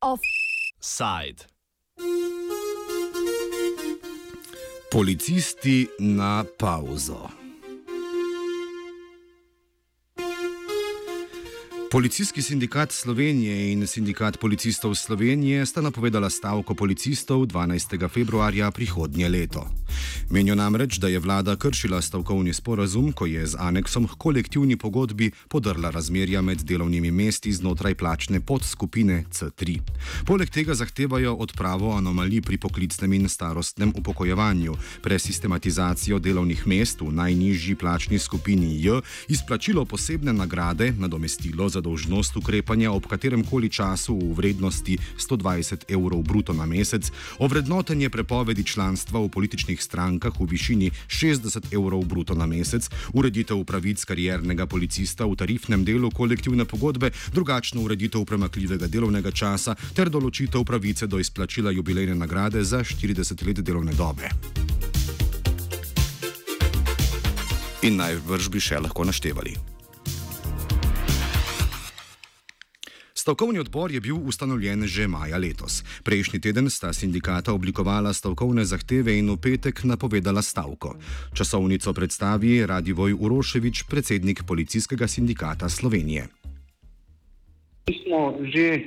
Offside. Policisti na pauzo. Policijski sindikat Slovenije in sindikat policistov Slovenije sta napovedala stavko policistov 12. februarja prihodnje leto. Menijo namreč, da je vlada kršila stavkovni sporazum, ko je z aneksom k kolektivni pogodbi podrla razmerja med delovnimi mesti znotraj plačne podskupine C3. Poleg tega zahtevajo odpravo anomalij pri poklicnem in starostnem upokojevanju, presistematizacijo delovnih mest v najnižji plačni skupini J, izplačilo posebne nagrade, nadomestilo za dolžnost ukrepanja ob katerem koli času v vrednosti 120 evrov bruto na mesec, ovrednotenje prepovedi članstva v političnih strankah v višini 60 evrov bruto na mesec, ureditev pravic kariernega policista v tarifnem delu kolektivne pogodbe, drugačno ureditev premakljivega delovnega časa ter določitev pravice do izplačila jubilejne nagrade za 40 let delovne dobe. In najbrž bi še lahko naštevali. Stavkovni odbor je bil ustanovljen že maja letos. Prejšnji teden sta sindikata oblikovala stavkovne zahteve in v petek napovedala stavko. Časovnico predstavi Radivoj Uroševič, predsednik Policijskega sindikata Slovenije. Smo že eh,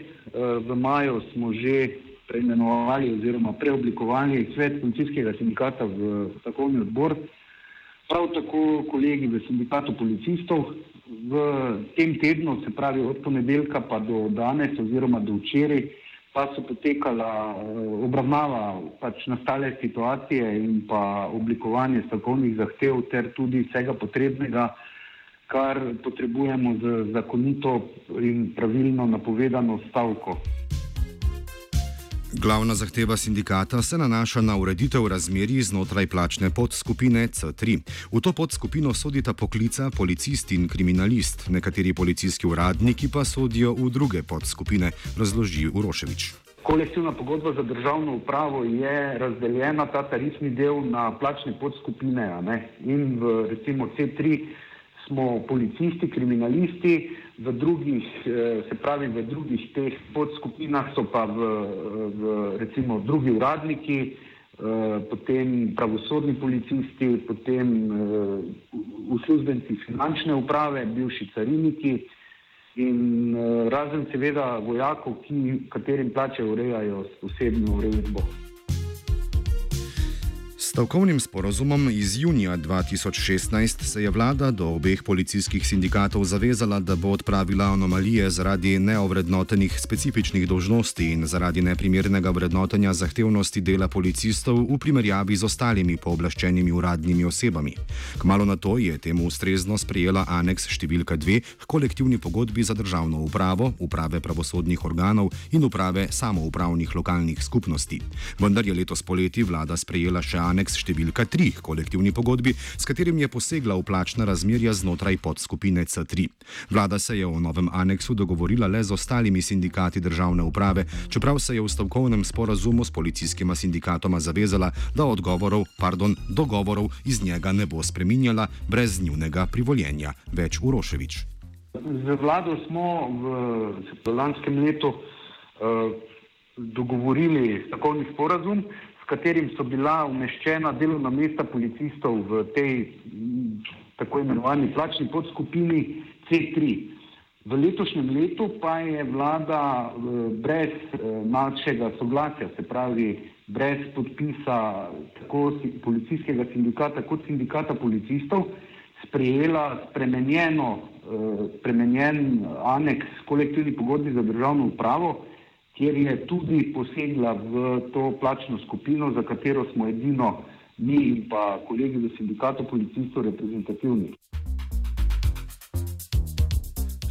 v maju že preimenovali oziroma preoblikovali svet policijskega sindikata v stavkovni odbor. Prav tako kolegi v sindikatu policistov v tem tednu, se pravi od ponedeljka pa do danes oziroma do včeraj, pa so potekala eh, obravnava pač nastale situacije in pa oblikovanje stavkovnih zahtev ter tudi vsega potrebnega, kar potrebujemo za zakonito in pravilno napovedano stavko. Glavna zahteva sindikata se nanaša na ureditev razmerij znotraj plačne podskupine C3. V to podskupino sodita poklica policist in kriminalist, nekateri policijski uradniki pa sodijo v druge podskupine, razloži Uroševič. Kolektivna pogodba za državno upravo je razdeljena, ta tarifni del, na plačne podskupine in v recimo C3 smo policisti, kriminalisti, v drugih, eh, se pravi v drugih teh podskupinah so pa v, v recimo drugi uradniki, eh, potem pravosodni policisti, potem eh, uslužbenci finančne uprave, bivši cariniki in razen seveda vojakov, ki, katerim plače urejajo s posebno uredbo. Stavkovnim sporozumom iz junija 2016 se je vlada do obeh policijskih sindikatov zavezala, da bo odpravila anomalije zaradi neovrednotenih specifičnih dožnosti in zaradi neprimernega vrednotenja zahtevnosti dela policistov v primerjavi z ostalimi pooblaščenimi uradnimi osebami. Kmalo na to je temu ustrezno sprejela aneks številka 2 k kolektivni pogodbi za državno upravo, uprave pravosodnih organov in uprave samoupravnih lokalnih skupnosti. Vendar je letos poleti vlada sprejela še aneks aneks številka 3 kolektivni pogodbi, s katerim je posegla v plačna razmerja znotraj podskupine C3. Vlada se je o novem aneksu dogovorila le z ostalimi sindikati državne uprave, čeprav se je v stavkovnem sporazumu s policijskima sindikatoma zavezala, da odgovorov, pardon, dogovorov iz njega ne bo spreminjala brez njunega privoljenja. Več Uroševič. Z vlado smo v lanskem letu uh, dogovorili stavkovni sporazum, katerim so bila umeščena delovna mesta policistov v tej tako imenovani plačni podskupini C3. V letošnjem letu pa je vlada brez eh, našega soglasja, se pravi brez podpisa tako policijskega sindikata kot sindikata policistov, sprejela spremenjeno, eh, spremenjen aneks kolektivni pogodbi za državno upravo, kjer je tudi posegla v to plačno skupino, za katero smo edino mi in pa kolegi v sindikatu policistov reprezentativni.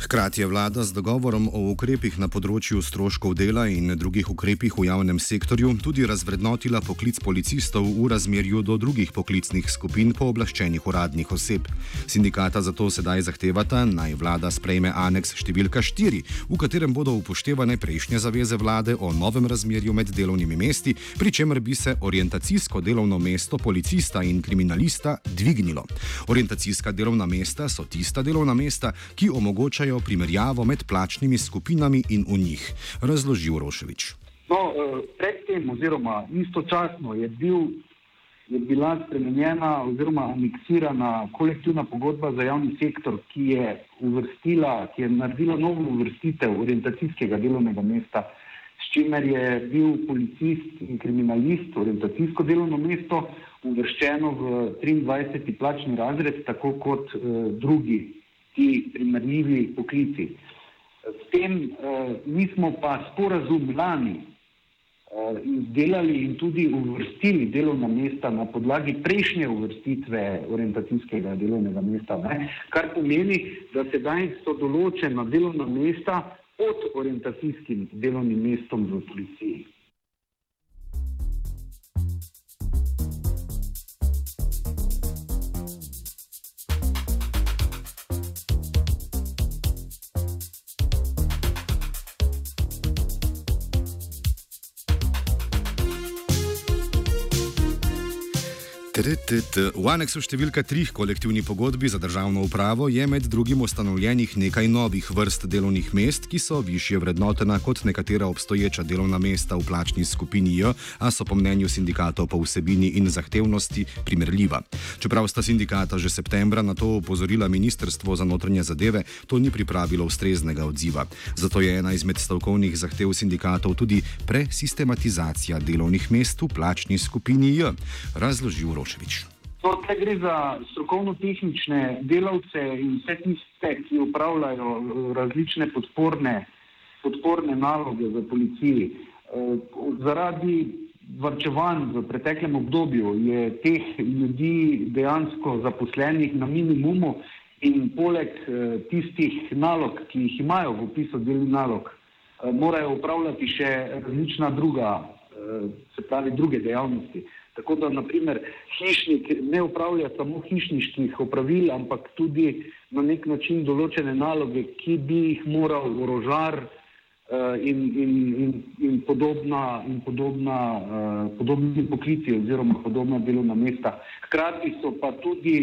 Hkrati je vlada z dogovorom o ukrepih na področju stroškov dela in drugih ukrepih v javnem sektorju tudi razvrednotila poklic policistov v razmerju do drugih poklicnih skupin pooblaščenih uradnih oseb. Sindikata zato sedaj zahtevata, naj vlada sprejme aneks številka 4, v katerem bodo upoštevane prejšnje zaveze vlade o novem razmerju med delovnimi mesti, pri čemer bi se orientacijsko delovno mesto policista in kriminalista dvignilo. Orientacijska delovna mesta so tista delovna mesta, ki omogočajo omogočajo primerjavo med plačnimi skupinami in v njih, razloži Uroševič. No, eh, predtem, oziroma istočasno, je, bil, je bila spremenjena oziroma aneksirana kolektivna pogodba za javni sektor, ki je, uvrstila, ki je naredila novo uvrstitev orientacijskega delovnega mesta, s čimer je bil policist in kriminalist orientacijsko delovno mesto uvrščeno v 23. plačni razred, tako kot uh, drugi ti primerljivi poklici. S tem uh, mi smo pa sporazum lani izdelali in tudi uvrstili delovna mesta na podlagi prejšnje uvrstitve orientacijskega delovnega mesta, ne? kar pomeni, da sedaj so določena delovna mesta pod orientacijskim delovnim mestom v policiji. V aneksu številka 3 kolektivni pogodbi za državno upravo je med drugim ustanovljenih nekaj novih vrst delovnih mest, ki so više vrednotena kot nekatera obstoječa delovna mesta v plačni skupini J, a so po mnenju sindikatov po vsebini in zahtevnosti primerljiva. Čeprav sta sindikata že septembra na to upozorila Ministrstvo za notranje zadeve, to ni pripravilo ustreznega odziva. Zato je ena izmed stavkovnih zahtev sindikatov tudi presistematizacija delovnih mest v plačni skupini J, razloži Uroš. Miloševič. Tukaj gre za strokovno-tehnične delavce in vse tiste, ki upravljajo eh, različne podporne, podporne naloge v policiji. Eh, zaradi vrčevanj v preteklem obdobju je teh ljudi dejansko zaposlenih na minimumu in poleg eh, tistih nalog, ki jih imajo v opisu delnih nalog, morajo upravljati še različna druga, se pravi druge dejavnosti. Tako da, naprimer, hišnik ne upravlja samo hišniških opravil, ampak tudi na nek način določene naloge, ki bi jih moral orožar uh, in, in, in, in podobna, in podobna uh, podobni poklici oziroma podobna delovna mesta. Hkrati so pa tudi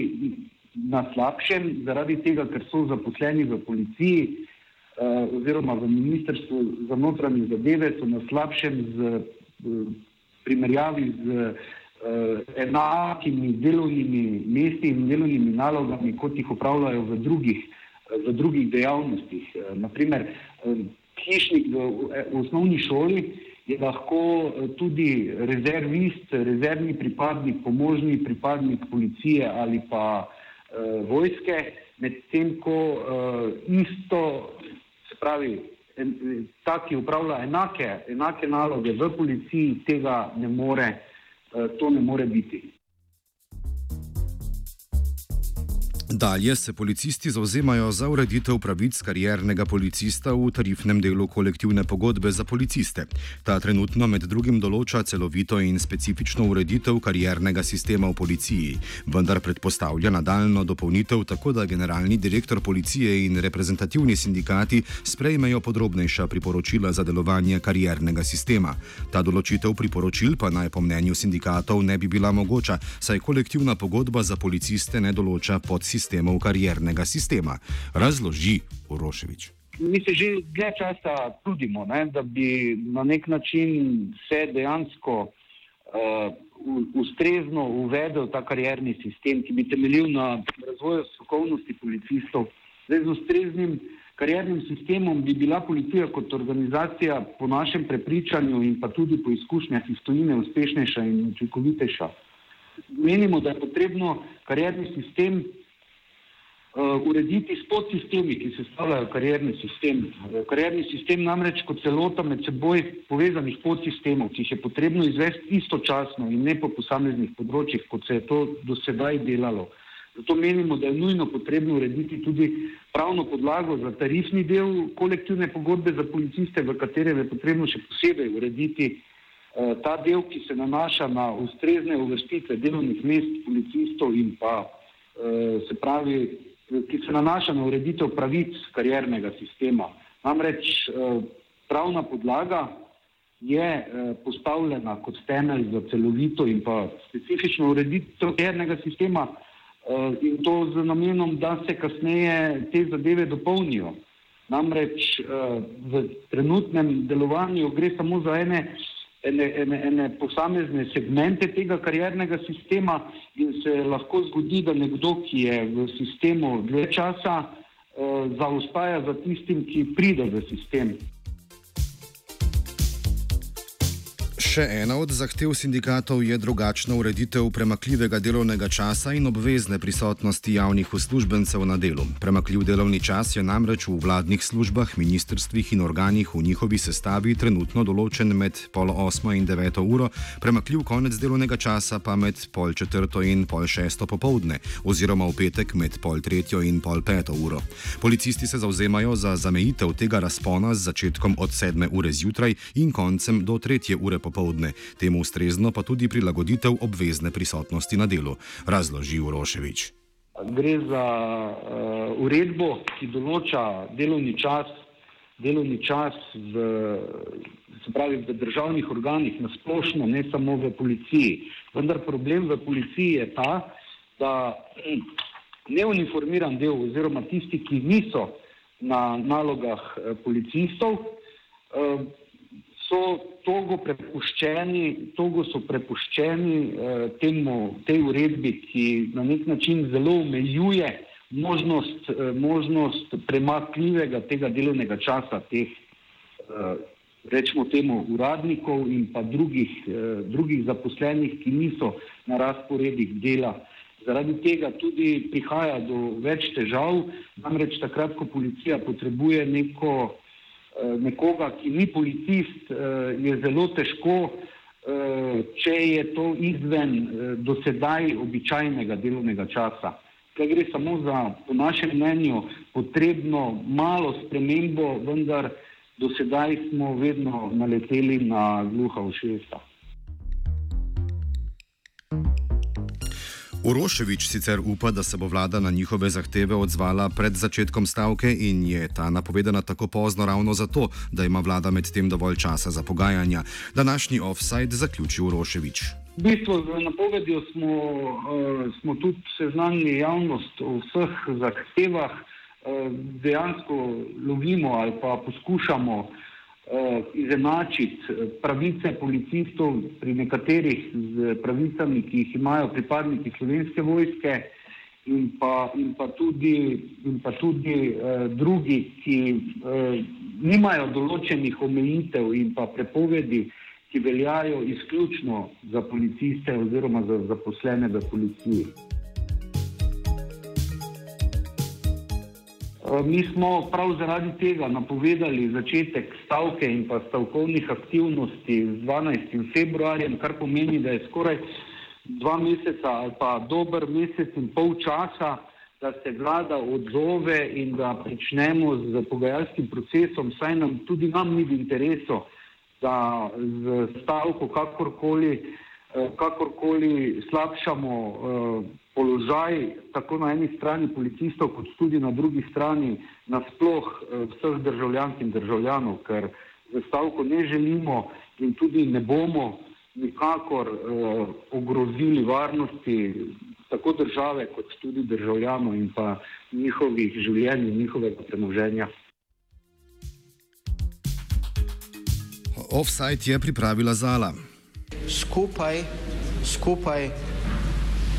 na slabšem, zaradi tega, ker so zaposleni v policiji uh, oziroma v ministrstvu za notranje zadeve, so na slabšem uh, primerjavi z enakimi delovnimi mesti in delovnimi nalogami, kot jih upravljajo v drugih, v drugih dejavnostih. Eh, naprimer, uh, hišnik v, v osnovni šoli je lahko tudi rezervist, rezervni pripadnik, pomožni pripadnik policije ali pa uh, vojske, medtem ko uh, isto, se pravi, ta, ki upravlja enake, enake naloge v policiji, tega ne more Eh, to ne more biti. Dalje se policisti zauzemajo za ureditev pravic kariernega policista v tarifnem delu kolektivne pogodbe za policiste. Ta trenutno med drugim določa celovito in specifično ureditev kariernega sistema v policiji, vendar predpostavlja nadaljno dopolnitev tako, da generalni direktor policije in reprezentativni sindikati sprejmejo podrobnejša priporočila za delovanje kariernega sistema. Ta določitev priporočil pa naj po mnenju sindikatov ne bi bila mogoča, saj kolektivna pogodba za policiste ne določa podsistem sistemov kariernega sistema, razloži Uroševič. Mi se že dlje časa trudimo, ne, da bi na nek način se dejansko uh, ustrezno uvedel ta karierni sistem, ki bi temeljil na razvoju strokovnosti policistov. Zdaj, z ustreznim kariernim sistemom bi bila policija kot organizacija po našem prepričanju in pa tudi po izkušnjah iz tujine uspešnejša in učinkovitejša. Menimo, da je potrebno karierni sistem urediti s podsistemi, ki se stavljajo karierni sistem. Uh, karierni sistem namreč kot celota med seboj povezanih podsistemov, ki jih je potrebno izvesti istočasno in ne po posameznih področjih, kot se je to do sedaj delalo. Zato menimo, da je nujno potrebno urediti tudi pravno podlago za tarifni del kolektivne pogodbe za policiste, v katerem je potrebno še posebej urediti eh, ta del, ki se nanaša na ustrezne uvrstitve delovnih mest policistov in pa eh, se pravi, ki se nanaša na ureditev pravic kariernega sistema. Namreč eh, pravna podlaga je eh, postavljena kot temelj za celovito in pa specifično ureditev kariernega sistema, Eh, in to z namenom, da se kasneje te zadeve dopolnijo. Namreč eh, v trenutnem delovanju gre samo za ene, ene, ene, ene posamezne segmente tega kariernega sistema in se lahko zgodi, da nekdo, ki je v sistemu dve časa, eh, zaostaja za tistim, ki pride v sistem. Še ena od zahtev sindikatov je drugačna ureditev premakljivega delovnega časa in obvezne prisotnosti javnih uslužbencev na delu. Premakljiv delovni čas je namreč v vladnih službah, ministrstvih in organih v njihovi sestavi trenutno določen med pol osmo in deveto uro, premakljiv konec delovnega časa pa med pol četrto in pol šesto popovdne oziroma v petek med pol tretjo in pol peto uro. Policisti se zauzemajo za zamejitev tega razpona z začetkom od sedme ure zjutraj in koncem do tretje ure popovdne popovdne, temu ustrezno pa tudi prilagoditev obvezne prisotnosti na delu, razloži Uroševič. Gre za uh, uredbo, ki določa delovni čas, delovni čas v, pravi, v državnih organih, na splošno, ne samo v policiji. Vendar problem v policiji je ta, da hm, neuniformiran del, oziroma tisti, ki niso na nalogah eh, policistov, uh, so togo prepuščeni, togo so prepuščeni eh, temu, tej uredbi, ki na nek način zelo omejuje možnost, eh, možnost premakljivega tega delovnega časa teh, eh, rečemo temu, uradnikov in pa drugih, eh, drugih zaposlenih, ki niso na razporedih dela. Zaradi tega tudi prihaja do več težav, namreč takrat, ko policija potrebuje neko nekoga, ki ni policist, eh, je zelo težko, eh, če je to izven dosedaj običajnega delovnega časa. Kaj gre samo za, po našem mnenju, potrebno malo spremembo, vendar dosedaj smo vedno naleteli na gluha ušesa. Uroševič sicer upa, da se bo vlada na njihove zahteve odzvala pred začetkom stavke in je ta napovedana tako pozno ravno zato, da ima vlada med tem dovolj časa za pogajanja. Današnji offside zaključi Uroševič. V bistvu z napovedjo smo, uh, smo tudi seznanili javnost o vseh zahtevah, uh, dejansko lovimo ali pa poskušamo uh, izenačiti eh, pravice policistov pri nekaterih z pravicami, ki jih imajo pripadniki slovenske vojske in pa, in pa tudi, in pa tudi uh, drugi, ki uh, nimajo določenih omejitev in pa prepovedi, ki veljajo izključno za policiste oziroma za zaposlene v policiji. Mi smo prav zaradi tega napovedali začetek stavke in pa stavkovnih aktivnosti z 12. februarjem, kar pomeni, da je skoraj dva meseca ali pa dober mesec in pol časa, da se vlada odzove in da pričnemo z pogajalskim procesom, saj nam tudi nam ni v interesu, da z stavko kakorkoli, eh, kakorkoli slabšamo eh, položaj tako na eni strani policistov, kot tudi na drugi strani nasploh eh, vseh državljank in državljanov, ker za stavko ne želimo in tudi ne bomo nikakor uh, ogrozili varnosti tako države, kot tudi državljanov in pa njihovih življenj in njihovega premoženja. Offside je pripravila Zala. Skupaj, skupaj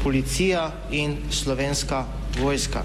policija in slovenska vojska.